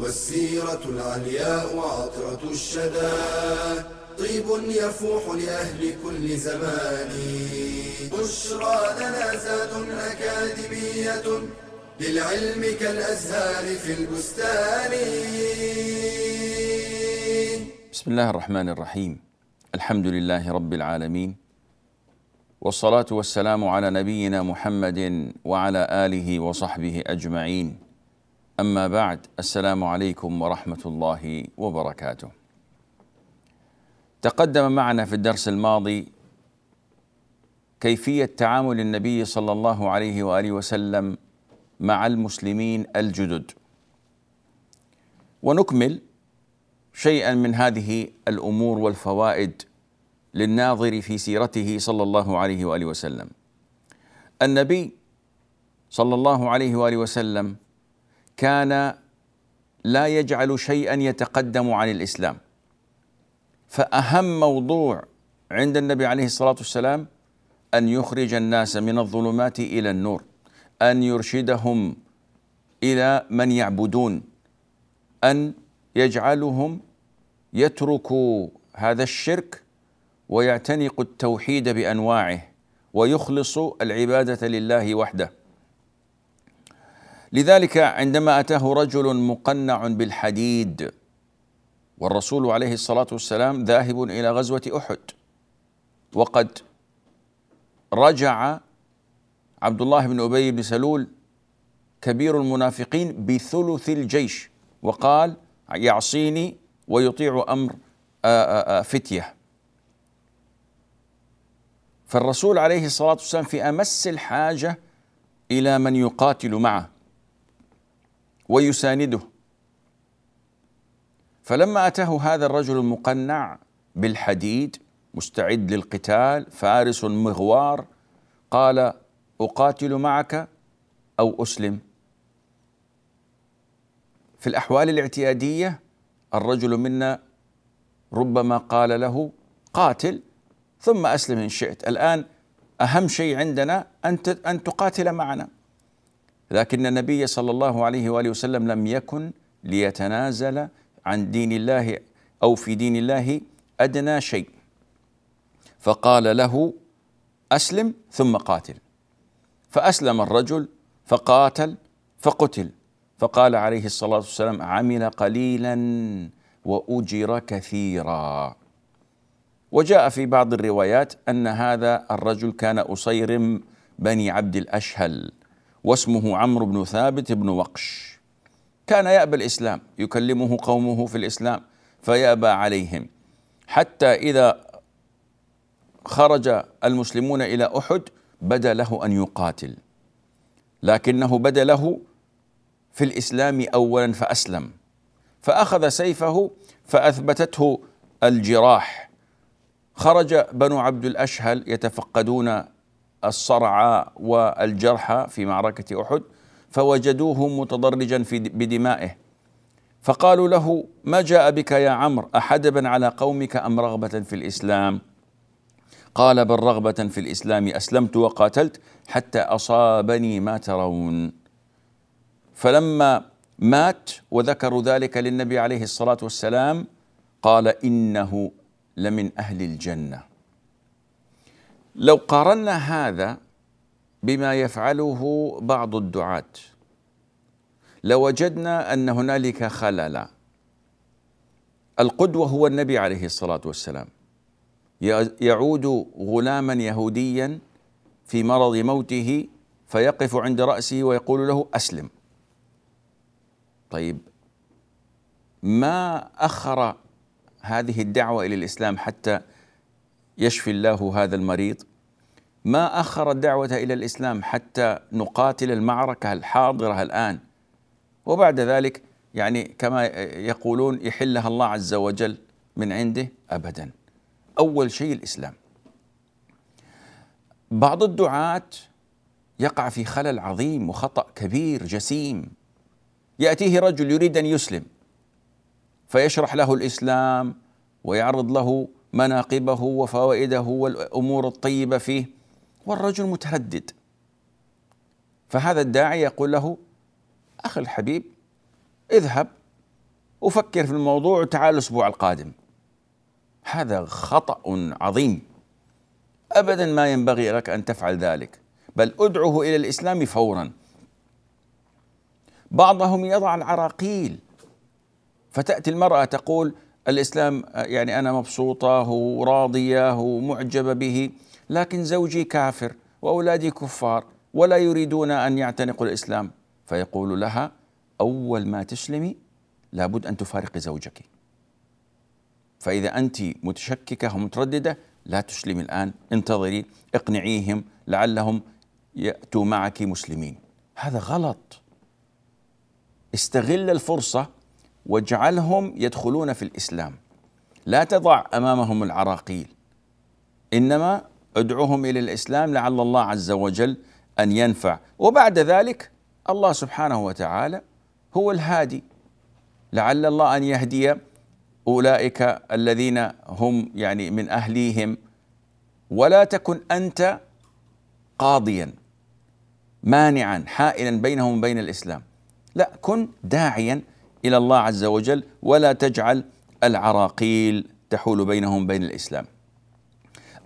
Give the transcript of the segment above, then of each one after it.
والسيرة العلياء عطرة الشدى. طيب يفوح لأهل كل زمان. بشرى لنا زاد أكاديمية للعلم كالأزهار في البستان. بسم الله الرحمن الرحيم. الحمد لله رب العالمين. والصلاة والسلام على نبينا محمد وعلى آله وصحبه أجمعين. أما بعد السلام عليكم ورحمة الله وبركاته تقدم معنا في الدرس الماضي كيفية تعامل النبي صلى الله عليه وآله وسلم مع المسلمين الجدد ونكمل شيئا من هذه الأمور والفوائد للناظر في سيرته صلى الله عليه وآله وسلم. النبي صلى الله عليه وآله وسلم كان لا يجعل شيئا يتقدم عن الإسلام. فأهم موضوع عند النبي عليه الصلاة والسلام أن يخرج الناس من الظلمات إلى النور، أن يرشدهم إلى من يعبدون، أن يجعلهم يتركوا هذا الشرك ويعتنقوا التوحيد بأنواعه ويخلصوا العبادة لله وحده لذلك عندما أتاه رجل مقنع بالحديد والرسول عليه الصلاة والسلام ذاهب إلى غزوة أحد وقد رجع عبد الله بن أبي بن سلول كبير المنافقين بثلث الجيش وقال يعصيني ويطيع أمر فتية. فالرسول عليه الصلاة والسلام في أمس الحاجة إلى من يقاتل معه. ويسانده. فلما أتاه هذا الرجل المقنع بالحديد مستعد للقتال فارس مغوار قال أقاتل معك أو أسلم. في الأحوال الاعتيادية الرجل منا ربما قال له قاتل ثم أسلم إن شئت. الآن أهم شيء عندنا أن أن تقاتل معنا. لكن النبي صلى الله عليه وآله وسلم لم يكن ليتنازل عن دين الله أو في دين الله أدنى شيء. فقال له أسلم ثم قاتل. فأسلم الرجل فقاتل فقتل. فقال عليه الصلاة والسلام عمل قليلا وأجر كثيرا. وجاء في بعض الروايات أن هذا الرجل كان اسيرم بني عبد الأشهل. واسمه عمرو بن ثابت بن وقش. كان يأبى الإسلام يكلمه قومه في الإسلام فيأبى عليهم. حتى إذا خرج المسلمون إلى أحد بدا له أن يقاتل. لكنه بدا له في الإسلام اولا فأسلم. فأخذ سيفه فأثبتته الجراح. خرج بنو عبد الأشهل يتفقدون الصرع والجرح في معركة أحد فوجدوه متضرجا في بدمائه. فقالوا له ما جاء بك يا عمرو؟ احدبا على قومك أم رغبة في الإسلام؟ قال بل رغبة في الإسلام أسلمت وقاتلت حتى أصابني ما ترون. فلما مات وذكروا ذلك للنبي عليه الصلاة والسلام قال إنه لمن أهل الجنة. لو قارنا هذا بما يفعله بعض الدعاة لوجدنا أن هنالك خللا. القدوة هو النبي عليه الصلاة والسلام. يعود غلاما يهوديا في مرض موته فيقف عند رأسه ويقول له أسلم. طيب ما أخر هذه الدعوة إلى الإسلام حتى يشفي الله هذا المريض؟ ما أخر الدعوة إلى الإسلام حتى نقاتل المعركة الحاضرة الآن؟ وبعد ذلك يعني كما يقولون يحلها الله عز وجل من عنده ابدا. أول شيء الإسلام. بعض الدعاة يقع في خلل عظيم وخطأ كبير جسيم. يأتيه رجل يريد أن يسلم فيشرح له الإسلام ويعرض له مناقبه وفوائده والأمور الطيبة فيه. والرجل متردد. فهذا الداعي يقول له أخي الحبيب اذهب وفكر في الموضوع وتعال الأسبوع القادم. هذا خطأ عظيم. أبدا ما ينبغي لك أن تفعل ذلك بل ادعه إلى الإسلام فورا. بعضهم يضع العراقيل. فتأتي المرأة تقول الإسلام يعني أنا مبسوطة وراضية ومعجبة به. لكن زوجي كافر وأولادي كفار ولا يريدون أن يعتنقوا الإسلام. فيقول لها أول ما تسلمي لابد أن تفارقي زوجك. فإذا أنت متشككة ومترددة لا تسلمي الآن. انتظري اقنعيهم لعلهم يأتوا معك مسلمين. هذا غلط. استغل الفرصة واجعلهم يدخلون في الإسلام. لا تضع أمامهم العراقيل. إنما ادعوهم إلى الإسلام لعل الله عز وجل أن ينفع. وبعد ذلك الله سبحانه وتعالى هو الهادي. لعل الله أن يهدي أولئك الذين هم يعني من أهليهم. ولا تكن أنت قاضيا مانعا حائلا بينهم وبين الإسلام. لا كن داعيا إلى الله عز وجل. ولا تجعل العراقيل تحول بينهم وبين الإسلام.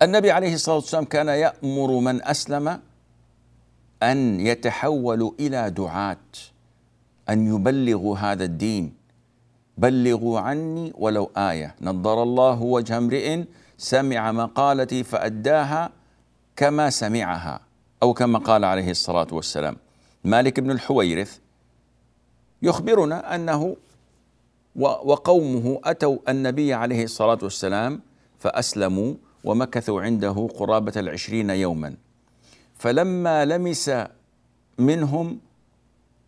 النبي عليه الصلاة والسلام كان يأمر من أسلم أن يتحولوا إلى دعاة أن يبلغوا هذا الدين. بلغوا عني ولو آية. نضر الله وجه امرئ سمع مقالتي فأداها كما سمعها أو كما قال عليه الصلاة والسلام. مالك بن الحويرث يخبرنا أنه وقومه أتوا النبي عليه الصلاة والسلام فأسلموا ومكثوا عنده قرابة العشرين يوما. فلما لمس منهم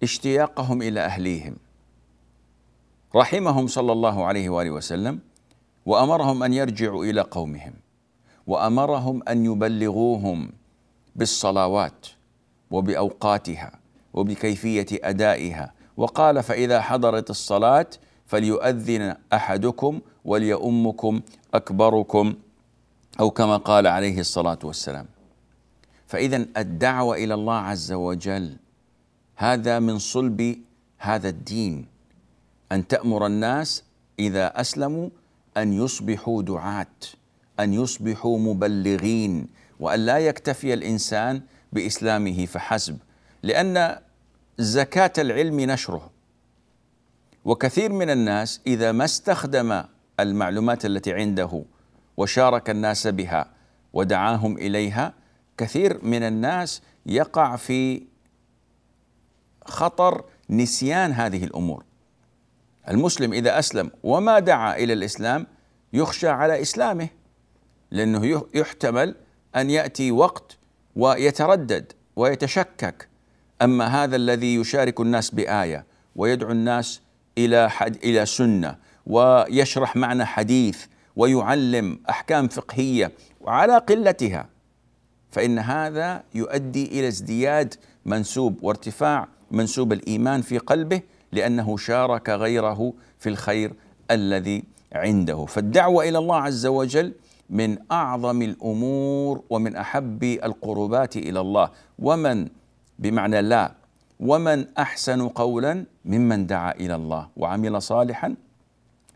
اشتياقهم إلى أهليهم. رحمهم صلى الله عليه وآله وسلم وأمرهم أن يرجعوا إلى قومهم. وأمرهم أن يبلغوهم بالصلوات وبأوقاتها وبكيفية أدائها. وقال فإذا حضرت الصلاة فليؤذن أحدكم وليؤمكم أكبركم أو كما قال عليه الصلاة والسلام. فاذا الدعوة إلى الله عز وجل هذا من صلب هذا الدين. أن تأمر الناس إذا أسلموا أن يصبحوا دعاة أن يصبحوا مبلغين وأن لا يكتفي الإنسان بإسلامه فحسب. لأن زكاة العلم نشره. وكثير من الناس إذا ما استخدم المعلومات التي عنده وشارك الناس بها ودعاهم إليها. كثير من الناس يقع في خطر نسيان هذه الأمور. المسلم إذا أسلم وما دعا إلى الإسلام يخشى على إسلامه لأنه يحتمل أن يأتي وقت ويتردد ويتشكك. أما هذا الذي يشارك الناس بآية ويدعو الناس إلى حد إلى سنة ويشرح معنى حديث ويعلم أحكام فقهية وعلى قلتها فإن هذا يؤدي إلى ازدياد منسوب وارتفاع منسوب الإيمان في قلبه لأنه شارك غيره في الخير الذي عنده. فالدعوة إلى الله عز وجل من أعظم الأمور ومن أحب القربات إلى الله. ومن بمعنى لا ومن أحسن قولا ممن دعا إلى الله وعمل صالحا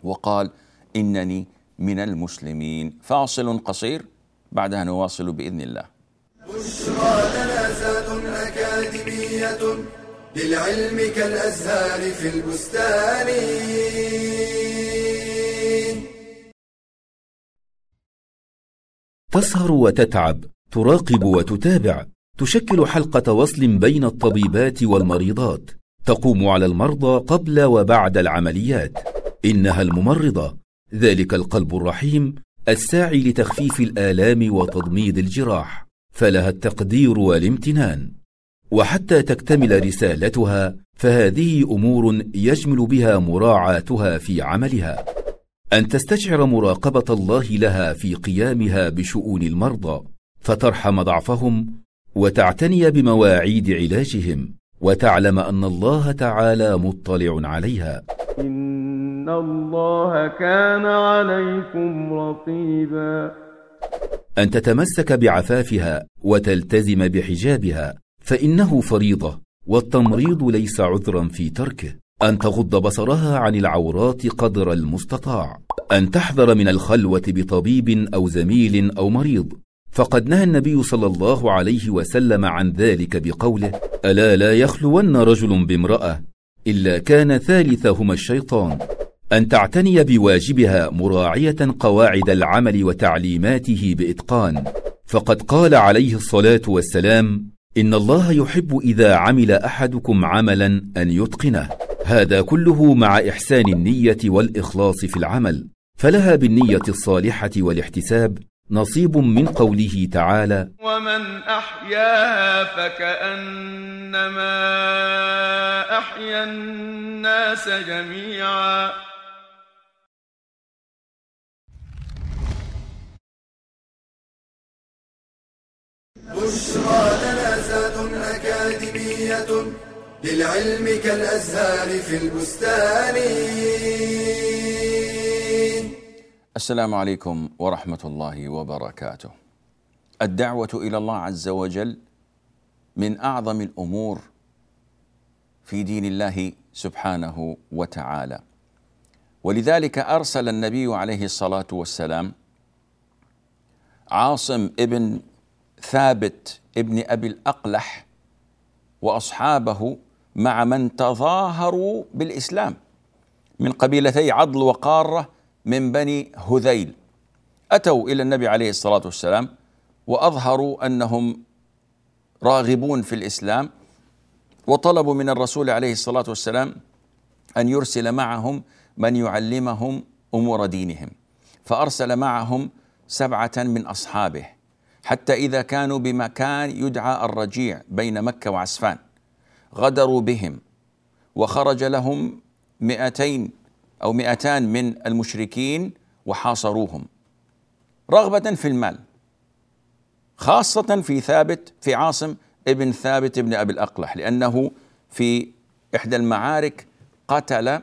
وقال إنني من المسلمين. فاصل قصير بعدها نواصل بإذن الله. بشرى لنا أكاديمية للعلم كالأزهار في البستان. تسهر وتتعب تراقب وتتابع تشكل حلقة وصل بين الطبيبات والمريضات تقوم على المرضى قبل وبعد العمليات. إنها الممرضة ذلك القلب الرحيم الساعي لتخفيف الآلام وتضميد الجراح فلها التقدير والامتنان. وحتى تكتمل رسالتها فهذه أمور يجمل بها مراعاتها في عملها. أن تستشعر مراقبة الله لها في قيامها بشؤون المرضى فترحم ضعفهم وتعتني بمواعيد علاجهم وتعلم أن الله تعالى مطلع عليها. إن الله كان عليكم رقيبا. ان تتمسك بعفافها وتلتزم بحجابها فانه فريضه والتمريض ليس عذرا في تركه. ان تغض بصرها عن العورات قدر المستطاع. ان تحذر من الخلوه بطبيب أو زميل أو مريض. فقد نهى النبي صلى الله عليه وسلم عن ذلك بقوله الا لا يخلون رجل بامراه إلا كان ثالثهما الشيطان. أن تعتني بواجبها مراعية قواعد العمل وتعليماته بإتقان. فقد قال عليه الصلاة والسلام إن الله يحب إذا عمل أحدكم عملا أن يتقنه. هذا كله مع إحسان النية والإخلاص في العمل. فلها بالنية الصالحة والاحتساب نصيب من قوله تعالى ومن أحياها فكأنما أحيا الناس جميعا بشرى لنا زاد أكاديمية للعلم كالأزهار في البستان السلام عليكم ورحمة الله وبركاته. الدعوة إلى الله عز وجل من أعظم الأمور في دين الله سبحانه وتعالى. ولذلك أرسل النبي عليه الصلاة والسلام عاصم ابن ثابت ابن أبي الأقلح وأصحابه مع من تظاهروا بالإسلام من قبيلتي عضل وقارة من بني هذيل أتوا إلى النبي عليه الصلاة والسلام وأظهروا أنهم راغبون في الإسلام وطلبوا من الرسول عليه الصلاة والسلام أن يرسل معهم من يعلمهم أمور دينهم فأرسل معهم سبعة من أصحابه حتى إذا كانوا بمكان يدعى الرجيع بين مكة وعسفان غدروا بهم وخرج لهم مئتين أو مئتان من المشركين وحاصروهم رغبة في المال خاصة في ثابت في عاصم ابن ثابت ابن أبي الأقلح لأنه في إحدى المعارك قتل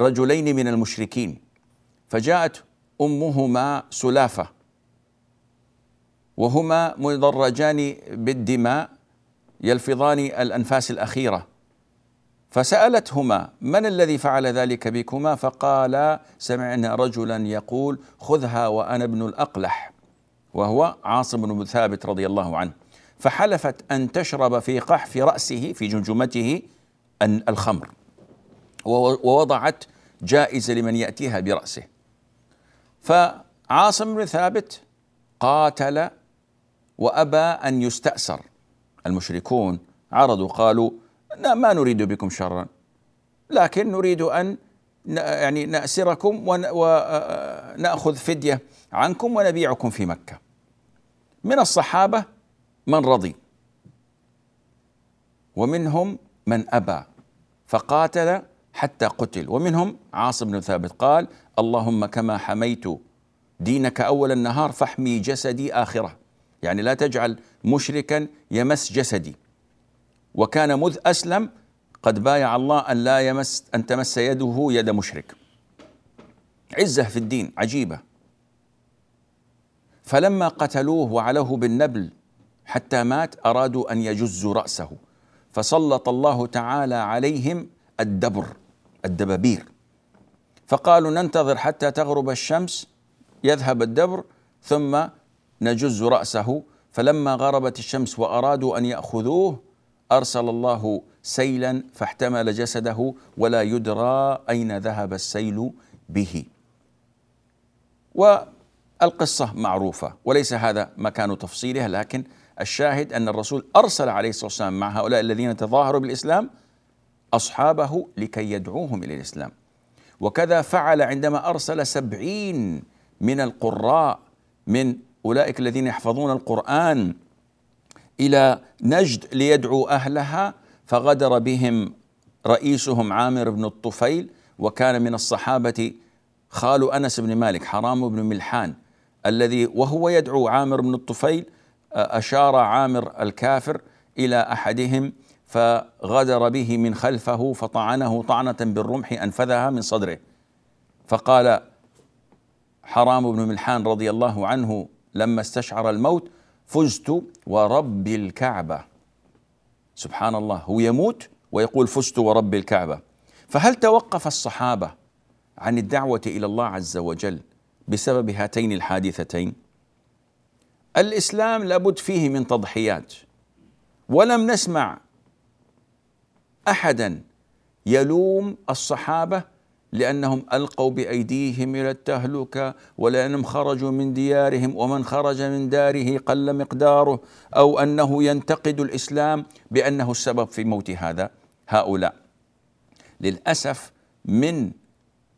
رجلين من المشركين فجاءت أمهما سلافة وهما مدرجان بالدماء يلفظان الأنفاس الأخيرة فسألتهما من الذي فعل ذلك بكما؟ فقال سمعنا رجلا يقول خذها وأنا ابن الأقلح. وهو عاصم بن ثابت رضي الله عنه. فحلفت أن تشرب في قحف رأسه في جمجمته الخمر. ووضعت جائزة لمن يأتيها برأسه. فعاصم بن ثابت قاتل وأبى أن يستأسر. المشركون عرضوا قالوا ما نريد بكم شرا لكن نريد أن يعني نأسركم ونأخذ فدية عنكم ونبيعكم في مكة. من الصحابة من رضي. ومنهم من أبى. فقاتل حتى قتل. ومنهم عاصم بن ثابت قال اللهم كما حميت دينك أول النهار فاحمي جسدي آخرة. يعني لا تجعل مشركا يمس جسدي. وكان مذ أسلم قد بايع الله أن لا يمس أن تمس يده يد مشرك. عزة في الدين عجيبة. فلما قتلوه وعلوه بالنبل حتى مات أرادوا أن يجزوا رأسه. فسلط الله تعالى عليهم الدبر الدبابير. فقالوا ننتظر حتى تغرب الشمس يذهب الدبر ثم نجز رأسه. فلما غربت الشمس وأرادوا أن يأخذوه أرسل الله سيلا فاحتمل جسده ولا يدرى أين ذهب السيل به. والقصة معروفة وليس هذا مكان تفصيلها لكن الشاهد أن الرسول أرسل عليه الصلاة والسلام مع هؤلاء الذين تظاهروا بالإسلام أصحابه لكي يدعوهم إلى الإسلام. وكذا فعل عندما أرسل سبعين من القراء من أولئك الذين يحفظون القرآن إلى نجد ليدعو أهلها فغدر بهم رئيسهم عامر بن الطفيل وكان من الصحابة خال أنس بن مالك حرام بن ملحان الذي وهو يدعو عامر بن الطفيل أشار عامر الكافر إلى أحدهم فغدر به من خلفه فطعنه طعنة بالرمح أنفذها من صدره. فقال حرام بن ملحان رضي الله عنه لما استشعر الموت فزت ورب الكعبة. سبحان الله هو يموت ويقول فزت ورب الكعبة. فهل توقف الصحابة عن الدعوة إلى الله عز وجل بسبب هاتين الحادثتين؟ الإسلام لابد فيه من تضحيات. ولم نسمع أحدا يلوم الصحابة لأنهم ألقوا بأيديهم إلى التهلكة ولأنهم خرجوا من ديارهم ومن خرج من داره قل مقداره أو أنه ينتقد الإسلام بأنه السبب في موت هذا هؤلاء. للأسف من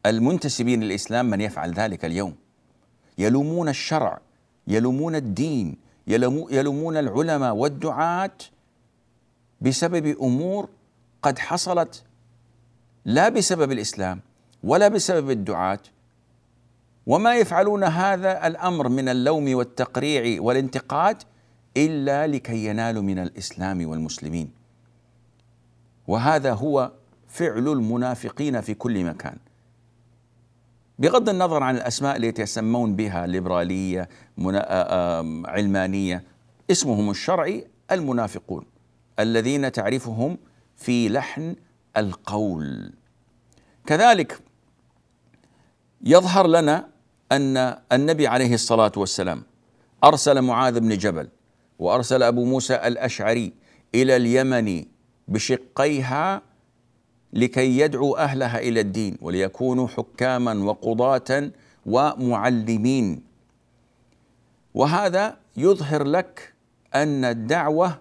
المنتسبين للإسلام من يفعل ذلك اليوم. يلومون الشرع يلومون الدين يلومون العلماء والدعاة بسبب أمور قد حصلت لا بسبب الإسلام ولا بسبب الدعاة. وما يفعلون هذا الأمر من اللوم والتقريع والانتقاد إلا لكي ينالوا من الإسلام والمسلمين. وهذا هو فعل المنافقين في كل مكان. بغض النظر عن الأسماء التي يتسمون بها ليبرالية علمانية اسمهم الشرعي المنافقون الذين تعرفهم في لحن القول. كذلك يظهر لنا أن النبي عليه الصلاة والسلام أرسل معاذ بن جبل وأرسل أبو موسى الأشعري إلى اليمن بشقيها لكي يدعو أهلها إلى الدين وليكونوا حكاما وقضاة ومعلمين. وهذا يظهر لك أن الدعوة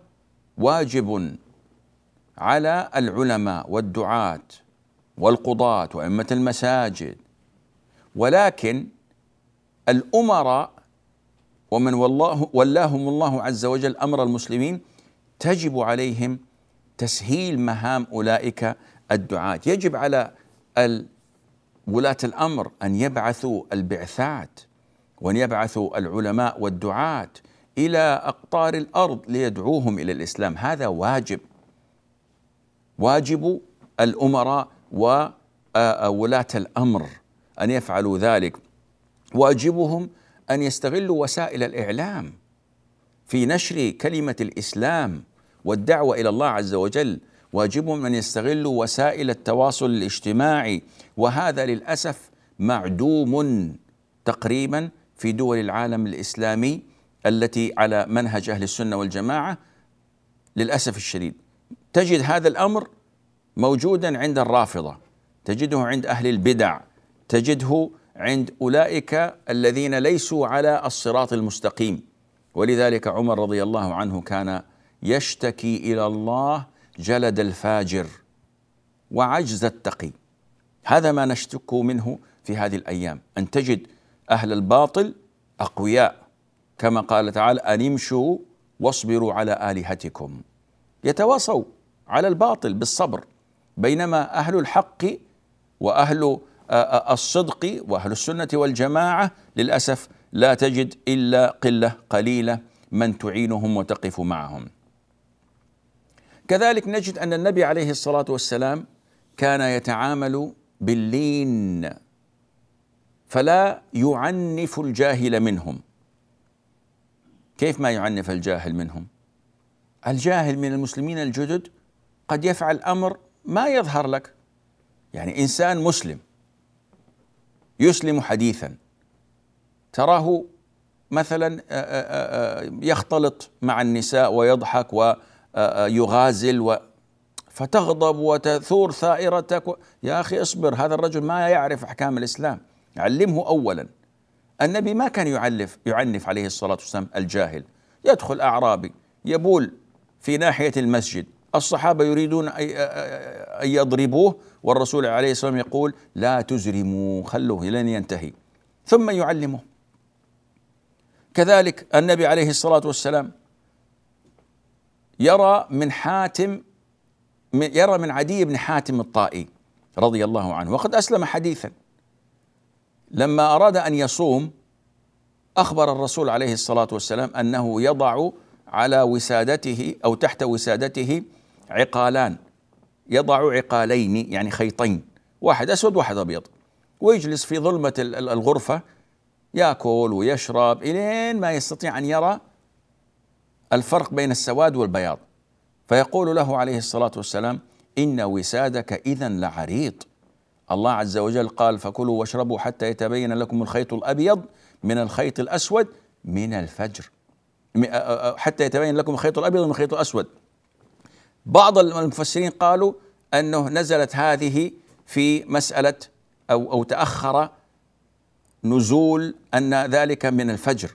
واجب على العلماء والدعاة والقضاة وأئمة المساجد ولكن الأمراء ومن والله ولاهم الله عز وجل أمر المسلمين تجب عليهم تسهيل مهام أولئك الدعاة. يجب على ولاة الأمر أن يبعثوا البعثات وأن يبعثوا العلماء والدعاة إلى أقطار الأرض ليدعوهم إلى الإسلام. هذا واجب. واجب الأمراء وولاة الأمر. أن يفعلوا ذلك. واجبهم أن يستغلوا وسائل الإعلام في نشر كلمة الإسلام والدعوة إلى الله عز وجل. واجبهم أن يستغلوا وسائل التواصل الاجتماعي وهذا للأسف معدوم تقريبا في دول العالم الإسلامي التي على منهج أهل السنة والجماعة للأسف الشديد. تجد هذا الأمر موجودا عند الرافضة تجده عند أهل البدع. تجده عند أولئك الذين ليسوا على الصراط المستقيم. ولذلك عمر رضي الله عنه كان يشتكي إلى الله جلد الفاجر وعجز التقي. هذا ما نشتكو منه في هذه الأيام أن تجد أهل الباطل أقوياء. كما قال تعالى أن امشوا واصبروا على آلهتكم. يتواصوا على الباطل بالصبر بينما أهل الحق وأهل الصدق وأهل السنة والجماعة للأسف لا تجد إلا قلة قليلة من تعينهم وتقف معهم. كذلك نجد أن النبي عليه الصلاة والسلام كان يتعامل باللين فلا يعنف الجاهل منهم. كيف ما يعنف الجاهل منهم؟ الجاهل من المسلمين الجدد قد يفعل أمر ما يظهر لك يعني إنسان مسلم يسلم حديثا. تراه مثلا آه، آه، آه، يختلط مع النساء ويضحك ويغازل فتغضب وتثور ثائرتك و... يا أخي اصبر هذا الرجل ما يعرف أحكام الإسلام. علمه اولا. النبي ما كان يعلف يعنف عليه الصلاة والسلام الجاهل. يدخل أعرابي يبول في ناحية المسجد. الصحابة يريدون أن يضربوه والرسول عليه الصلاة والسلام يقول لا تزرموا خلوه لن ينتهي. ثم يعلمه. كذلك النبي عليه الصلاة والسلام يرى من حاتم يرى من عدي بن حاتم الطائي رضي الله عنه وقد أسلم حديثا. لما أراد أن يصوم أخبر الرسول عليه الصلاة والسلام أنه يضع على وسادته أو تحت وسادته عقالان. يضع عقالين يعني خيطين واحد أسود واحد أبيض. ويجلس في ظلمة الغرفة يأكل ويشرب إلين ما يستطيع أن يرى الفرق بين السواد والبياض. فيقول له عليه الصلاة والسلام إن وسادك إذا لعريض. الله عز وجل قال فكلوا واشربوا حتى يتبين لكم الخيط الأبيض من الخيط الأسود من الفجر. حتى يتبين لكم الخيط الأبيض من الخيط الأسود. بعض المفسرين قالوا أنه نزلت هذه في مسألة أو أو تأخر نزول أن ذلك من الفجر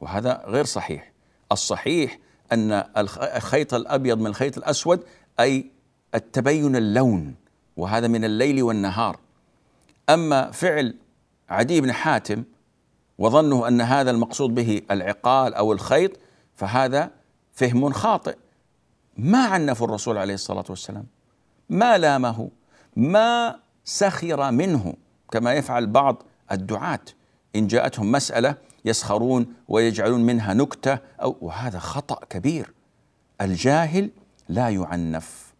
وهذا غير صحيح. الصحيح أن الخيط الأبيض من الخيط الأسود أي التبين اللون وهذا من الليل والنهار. أما فعل عدي بن حاتم وظنه أن هذا المقصود به العقال أو الخيط فهذا فهم خاطئ. ما عنف الرسول عليه الصلاة والسلام؟ ما لامه؟ ما سخر منه؟ كما يفعل بعض الدعاة. إن جاءتهم مسألة يسخرون ويجعلون منها نكتة أو وهذا خطأ كبير. الجاهل لا يعنف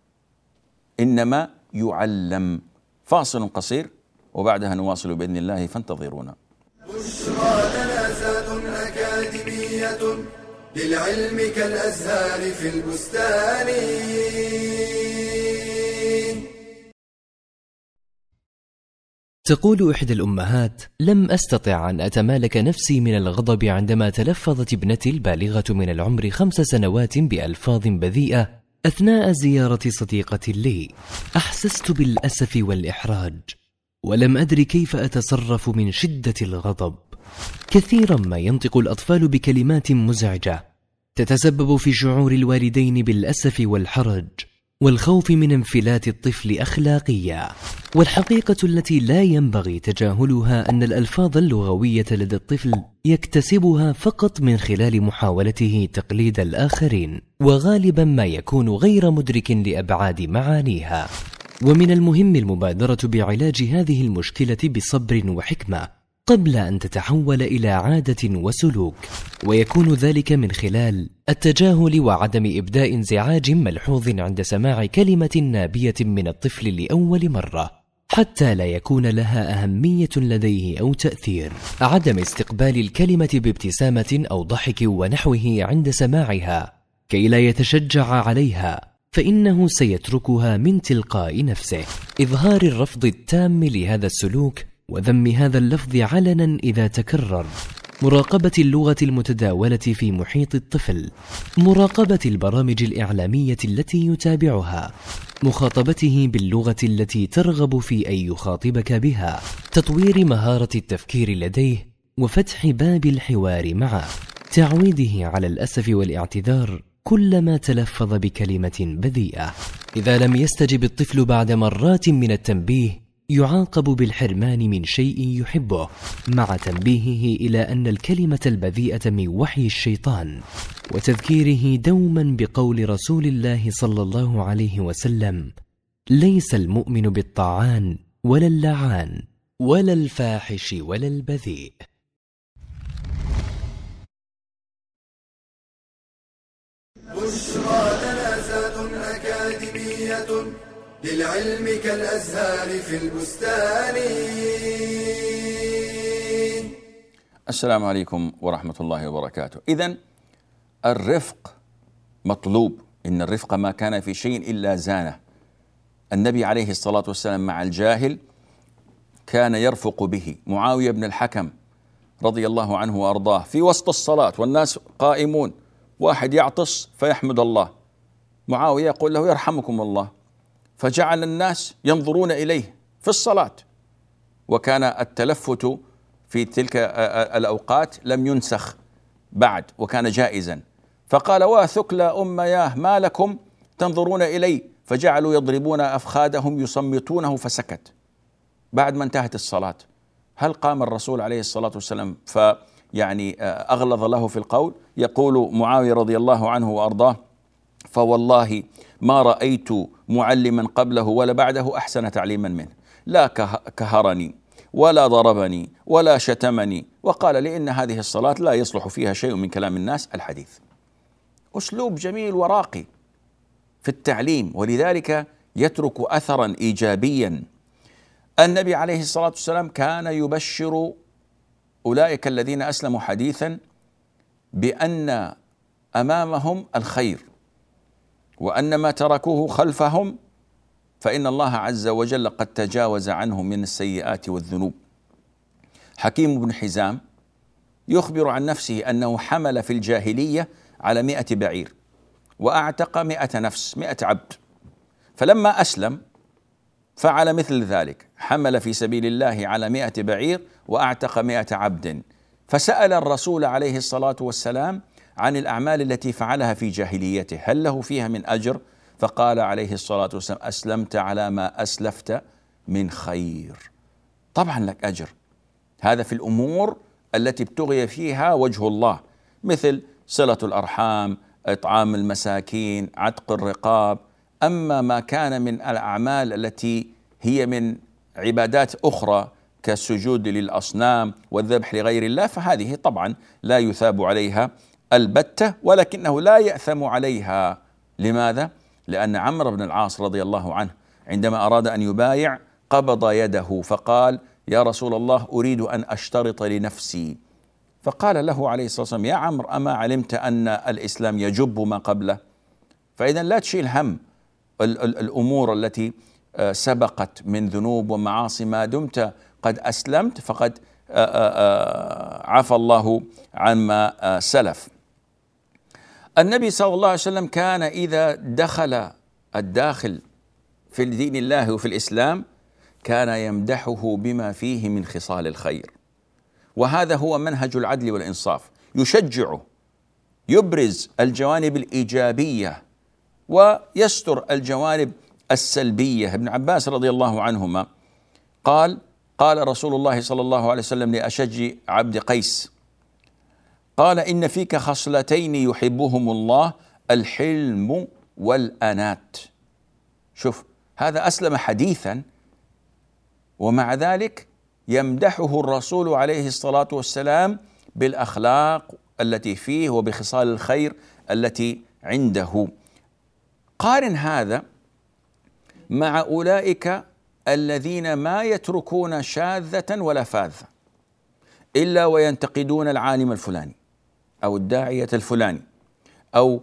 إنما يعلم. فاصل قصير وبعدها نواصل بإذن الله فانتظرونا. للعلم كالأزهار في البستان تقول إحدى الأمهات: لم أستطع أن أتمالك نفسي من الغضب عندما تلفظت ابنتي البالغة من العمر خمس سنوات بألفاظ بذيئة أثناء زيارة صديقة لي. أحسست بالأسف والإحراج، ولم أدر كيف أتصرف من شدة الغضب. كثيرا ما ينطق الأطفال بكلمات مزعجة تتسبب في شعور الوالدين بالأسف والحرج والخوف من انفلات الطفل اخلاقيا. والحقيقة التي لا ينبغي تجاهلها أن الألفاظ اللغوية لدى الطفل يكتسبها فقط من خلال محاولته تقليد الآخرين وغالبا ما يكون غير مدرك لأبعاد معانيها. ومن المهم المبادرة بعلاج هذه المشكلة بصبر وحكمة قبل أن تتحول إلى عادة وسلوك ويكون ذلك من خلال التجاهل وعدم إبداء انزعاج ملحوظ عند سماع كلمة نابية من الطفل لأول مرة حتى لا يكون لها أهمية لديه أو تأثير. عدم استقبال الكلمة بابتسامة أو ضحك ونحوه عند سماعها كي لا يتشجع عليها فإنه سيتركها من تلقاء نفسه. إظهار الرفض التام لهذا السلوك وذم هذا اللفظ علنا إذا تكرر. مراقبة اللغة المتداولة في محيط الطفل. مراقبة البرامج الإعلامية التي يتابعها. مخاطبته باللغة التي ترغب في أن يخاطبك بها. تطوير مهارة التفكير لديه. وفتح باب الحوار معه. تعويده على الأسف والاعتذار كلما تلفظ بكلمة بذيئة. إذا لم يستجب الطفل بعد مرات من التنبيه يعاقب بالحرمان من شيء يحبه مع تنبيهه إلى أن الكلمة البذيئة من وحي الشيطان وتذكيره دوما بقول رسول الله صلى الله عليه وسلم ليس المؤمن بالطاعان ولا اللعان ولا الفاحش ولا البذيء. للعلم كالأزهار في البستان. السلام عليكم ورحمة الله وبركاته. إذا الرفق مطلوب. إن الرفق ما كان في شيء إلا زانه. النبي عليه الصلاة والسلام مع الجاهل كان يرفق به. معاوية بن الحكم رضي الله عنه وأرضاه. في وسط الصلاة والناس قائمون. واحد يعطس فيحمد الله. معاوية يقول له يرحمكم الله. فجعل الناس ينظرون إليه في الصلاة. وكان التلفت في تلك الأوقات لم ينسخ بعد وكان جائزا. فقال واثكلى ام ياه ما لكم تنظرون إلي؟ فجعلوا يضربون أفخادهم يصمتونه فسكت. بعد ما انتهت الصلاة هل قام الرسول عليه الصلاة والسلام فيعني أغلظ له في القول؟ يقول معاوية رضي الله عنه وأرضاه فوالله ما رأيت معلما قبله ولا بعده أحسن تعليما منه. لا كهرني ولا ضربني ولا شتمني. وقال لي إن هذه الصلاة لا يصلح فيها شيء من كلام الناس. الحديث. أسلوب جميل وراقي في التعليم. ولذلك يترك أثرا إيجابيا. النبي عليه الصلاة والسلام كان يبشر أولئك الذين أسلموا حديثا بأن أمامهم الخير. وأن ما تركوه خلفهم فإن الله عز وجل قد تجاوز عنهم من السيئات والذنوب. حكيم بن حزام يخبر عن نفسه أنه حمل في الجاهلية على مئة بعير وأعتق مئة نفس مئة عبد. فلما أسلم فعل مثل ذلك حمل في سبيل الله على مئة بعير وأعتق مئة عبد. فسأل الرسول عليه الصلاة والسلام عن الأعمال التي فعلها في جاهليته. هل له فيها من أجر؟ فقال عليه الصلاة والسلام أسلمت على ما أسلفت من خير. طبعا لك أجر. هذا في الأمور التي ابتغي فيها وجه الله مثل صلة الأرحام إطعام المساكين عتق الرقاب. أما ما كان من الأعمال التي هي من عبادات أخرى كالسجود للأصنام والذبح لغير الله فهذه طبعا لا يثاب عليها البتة ولكنه لا يأثم عليها. لماذا؟ لأن عمرو بن العاص رضي الله عنه عندما أراد أن يبايع قبض يده فقال يا رسول الله أريد أن أشترط لنفسي. فقال له عليه الصلاة والسلام يا عمرو أما علمت أن الإسلام يجب ما قبله؟ فإذا لا تشيل هم الأمور التي آه، سبقت من ذنوب ومعاصي ما دمت قد أسلمت فقد آه، آه، عفى الله عما سلف. النبي صلى الله عليه وسلم كان إذا دخل الداخل في دين الله وفي الإسلام كان يمدحه بما فيه من خصال الخير. وهذا هو منهج العدل والإنصاف. يشجعه يبرز الجوانب الإيجابية ويستر الجوانب السلبية. ابن عباس رضي الله عنهما قال قال رسول الله صلى الله عليه وسلم لأشج عبد قيس قال إن فيك خصلتين يحبهم الله الحلم والأنات. شوف هذا أسلم حديثا ومع ذلك يمدحه الرسول عليه الصلاة والسلام بالأخلاق التي فيه وبخصال الخير التي عنده. قارن هذا مع أولئك الذين ما يتركون شاذة ولا فاذة إلا وينتقدون العالم الفلاني. أو الداعية الفلاني أو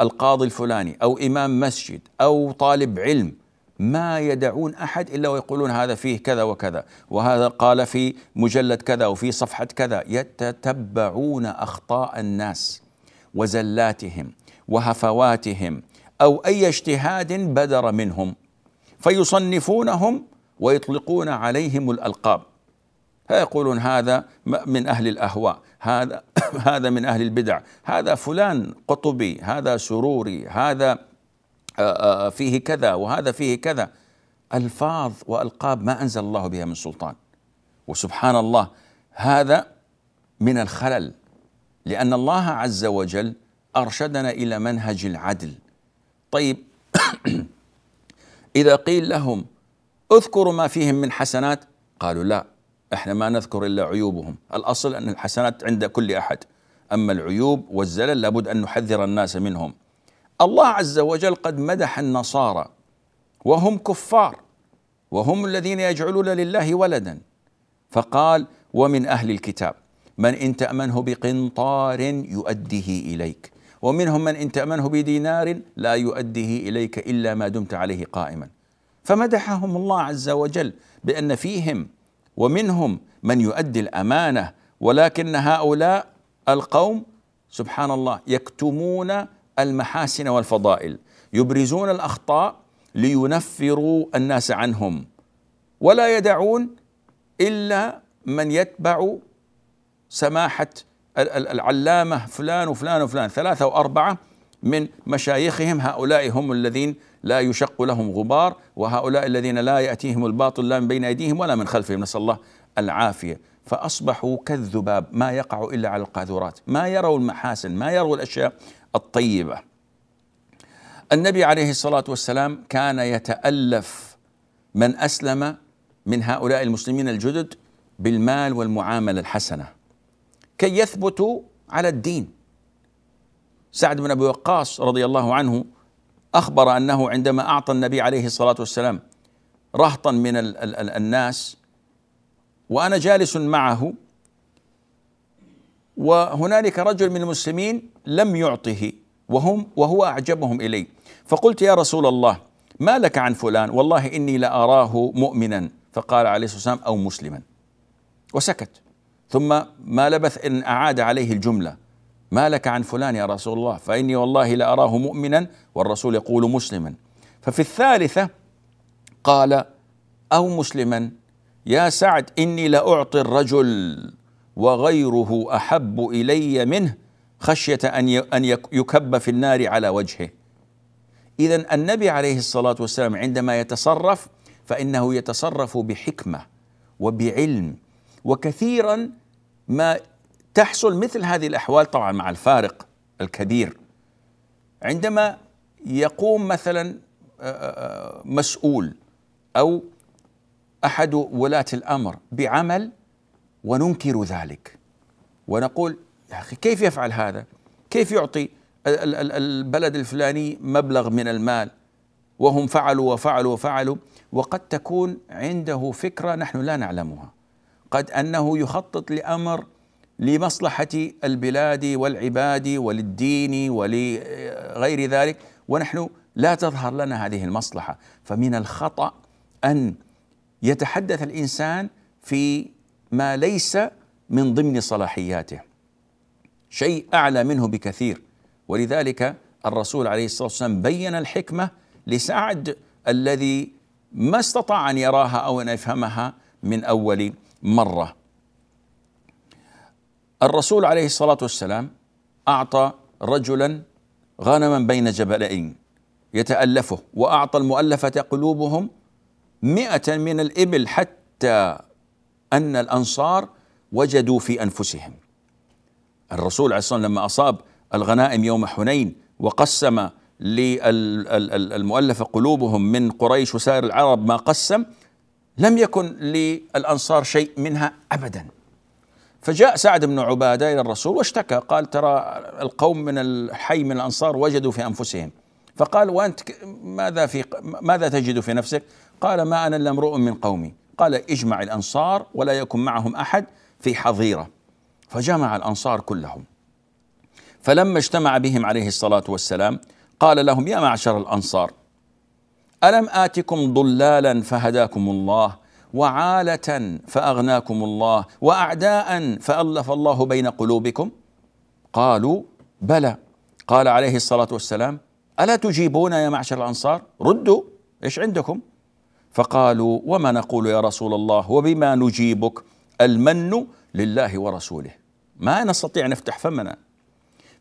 القاضي الفلاني أو إمام مسجد أو طالب علم ما يدعون أحد إلا ويقولون هذا فيه كذا وكذا وهذا قال في مجلد كذا وفي صفحة كذا. يتتبعون أخطاء الناس وزلاتهم وهفواتهم أو أي اجتهاد بدر منهم فيصنفونهم ويطلقون عليهم الألقاب. فيقولون هذا من أهل الأهواء. هذا هذا من أهل البدع. هذا فلان قطبي هذا سروري هذا فيه كذا وهذا فيه كذا. ألفاظ وألقاب ما أنزل الله بها من سلطان. وسبحان الله هذا من الخلل. لأن الله عز وجل أرشدنا إلى منهج العدل. طيب إذا قيل لهم اذكروا ما فيهم من حسنات قالوا لا. إحنا ما نذكر إلا عيوبهم. الأصل أن الحسنات عند كل أحد. أما العيوب والزلل لابد أن نحذر الناس منهم. الله عز وجل قد مدح النصارى وهم كفار وهم الذين يجعلون لله ولدا. فقال ومن أهل الكتاب من إن تأمنه بقنطار يؤديه إليك. ومنهم من إن تأمنه بدينار لا يؤديه إليك إلا ما دمت عليه قائما. فمدحهم الله عز وجل بأن فيهم ومنهم من يؤدي الأمانة ولكن هؤلاء القوم سبحان الله يكتمون المحاسن والفضائل يبرزون الأخطاء لينفروا الناس عنهم ولا يدعون إلا من يتبع سماحة العلامة فلان وفلان وفلان ثلاثة واربعه من مشايخهم هؤلاء هم الذين لا يشق لهم غبار وهؤلاء الذين لا يأتيهم الباطل لا من بين أيديهم ولا من خلفهم. نسأل الله العافية. فأصبحوا كالذباب ما يقع إلا على القاذورات. ما يروا المحاسن ما يروا الأشياء الطيبة. النبي عليه الصلاة والسلام كان يتألف من أسلم من هؤلاء المسلمين الجدد بالمال والمعاملة الحسنة كي يثبتوا على الدين. سعد بن أبي وقاص رضي الله عنه أخبر أنه عندما أعطى النبي عليه الصلاة والسلام رهطا من ال ال ال الناس وأنا جالس معه وهنالك رجل من المسلمين لم يعطه وهم وهو أعجبهم إلي. فقلت يا رسول الله ما لك عن فلان؟ والله إني لأراه مؤمنا. فقال عليه الصلاة والسلام أو مسلما. وسكت. ثم ما لبث إن أعاد عليه الجملة. ما لك عن فلان يا رسول الله فإني والله لاراه مؤمنا والرسول يقول مسلما. ففي الثالثة قال أو مسلما يا سعد إني لأعطي الرجل وغيره أحب إلي منه خشية أن أن يكب في النار على وجهه. اذا النبي عليه الصلاة والسلام عندما يتصرف فإنه يتصرف بحكمة وبعلم وكثيرا ما تحصل مثل هذه الأحوال طبعا مع الفارق الكبير. عندما يقوم مثلا مسؤول أو أحد ولاة الأمر بعمل وننكر ذلك. ونقول يا أخي كيف يفعل هذا؟ كيف يعطي البلد الفلاني مبلغ من المال؟ وهم فعلوا وفعلوا وفعلوا. وقد تكون عنده فكرة نحن لا نعلمها. قد أنه يخطط لأمر لمصلحة البلاد والعباد وللدين ولغير ذلك. ونحن لا تظهر لنا هذه المصلحة. فمن الخطأ أن يتحدث الإنسان في ما ليس من ضمن صلاحياته. شيء أعلى منه بكثير. ولذلك الرسول عليه الصلاة والسلام بين الحكمة لسعد الذي ما استطاع أن يراها أو أن يفهمها من أول مرة. الرسول عليه الصلاة والسلام أعطى رجلا غنما بين جبلين يتألفه وأعطى المؤلفة قلوبهم مئة من الإبل حتى أن الأنصار وجدوا في أنفسهم. الرسول عليه الصلاة والسلام لما أصاب الغنائم يوم حنين وقسم للمؤلفة قلوبهم من قريش وسائر العرب ما قسم لم يكن للأنصار شيء منها أبدا. فجاء سعد بن عبادة إلى الرسول واشتكى قال ترى القوم من الحي من الأنصار وجدوا في أنفسهم. فقال وأنت ماذا في ماذا تجد في نفسك؟ قال ما أنا إلا امرؤ من قومي. قال اجمع الأنصار ولا يكن معهم أحد في حظيرة. فجمع الأنصار كلهم. فلما اجتمع بهم عليه الصلاة والسلام قال لهم يا معشر الأنصار ألم آتكم ضلالا فهداكم الله وعالة فأغناكم الله وأعداء فألف الله بين قلوبكم. قالوا بلى. قال عليه الصلاة والسلام ألا تجيبون يا معشر الأنصار؟ ردوا. إيش عندكم؟ فقالوا وما نقول يا رسول الله؟ وبما نجيبك؟ المن لله ورسوله. ما نستطيع نفتح فمنا.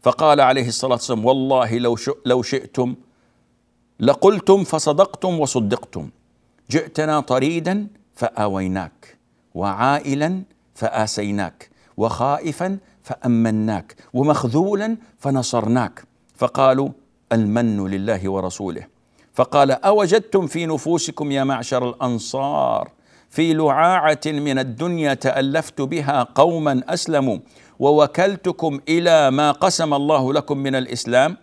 فقال عليه الصلاة والسلام والله لو لو شئتم لقلتم فصدقتم وصدقتم. جئتنا طريدا فآويناك. وعائلا فآسيناك. وخائفا فأمناك. ومخذولا فنصرناك. فقالوا المن لله ورسوله. فقال أوجدتم في نفوسكم يا معشر الأنصار في لعاعة من الدنيا تألفت بها قوما أسلموا ووكلتكم إلى ما قسم الله لكم من الإسلام.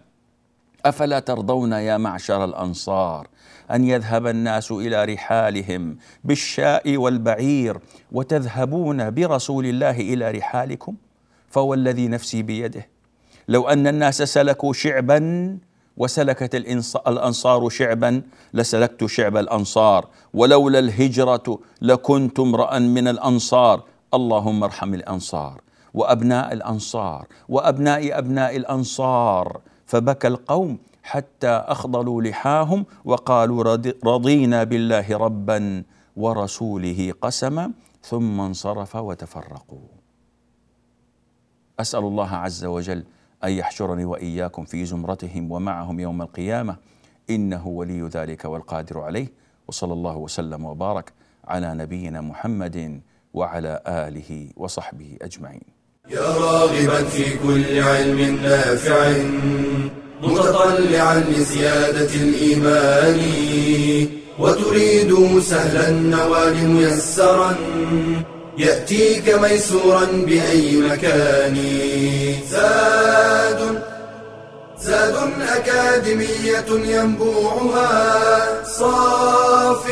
أفلا ترضون يا معشر الأنصار؟ أن يذهب الناس إلى رحالهم بالشاء والبعير وتذهبون برسول الله إلى رحالكم؟ فوالذي نفسي بيده. لو أن الناس سلكوا شعبا وسلكت الأنصار شعبا لسلكت شعب الأنصار. ولولا الهجرة لكنت امرأ من الأنصار. اللهم ارحم الأنصار وأبناء الأنصار وأبناء أبناء الأنصار. فبكى القوم حتى أخضلوا لحاهم وقالوا رضينا بالله ربا ورسوله قسما ثم انصرف وتفرقوا. أسأل الله عز وجل أن يحشرني وإياكم في زمرتهم ومعهم يوم القيامة. إنه ولي ذلك والقادر عليه. وصلى الله وسلم وبارك على نبينا محمد وعلى آله وصحبه أجمعين. يا راغبا في كل علم نافع. متطلعا لزيادة الإيمان وتريد سهلا النوال ميسرا يأتيك ميسورا بأي مكان. زاد زاد أكاديمية ينبوعها صاف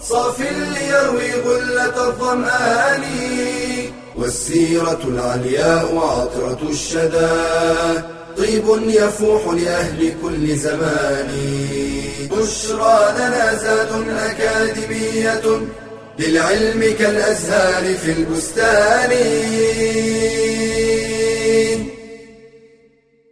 صاف ليروي غلة الظمآن والسيرة العلياء عطرة الشدى. طيب يفوح لأهل كل زمان. بشرى لنا زاد أكاديمية للعلم كالأزهار في البستان.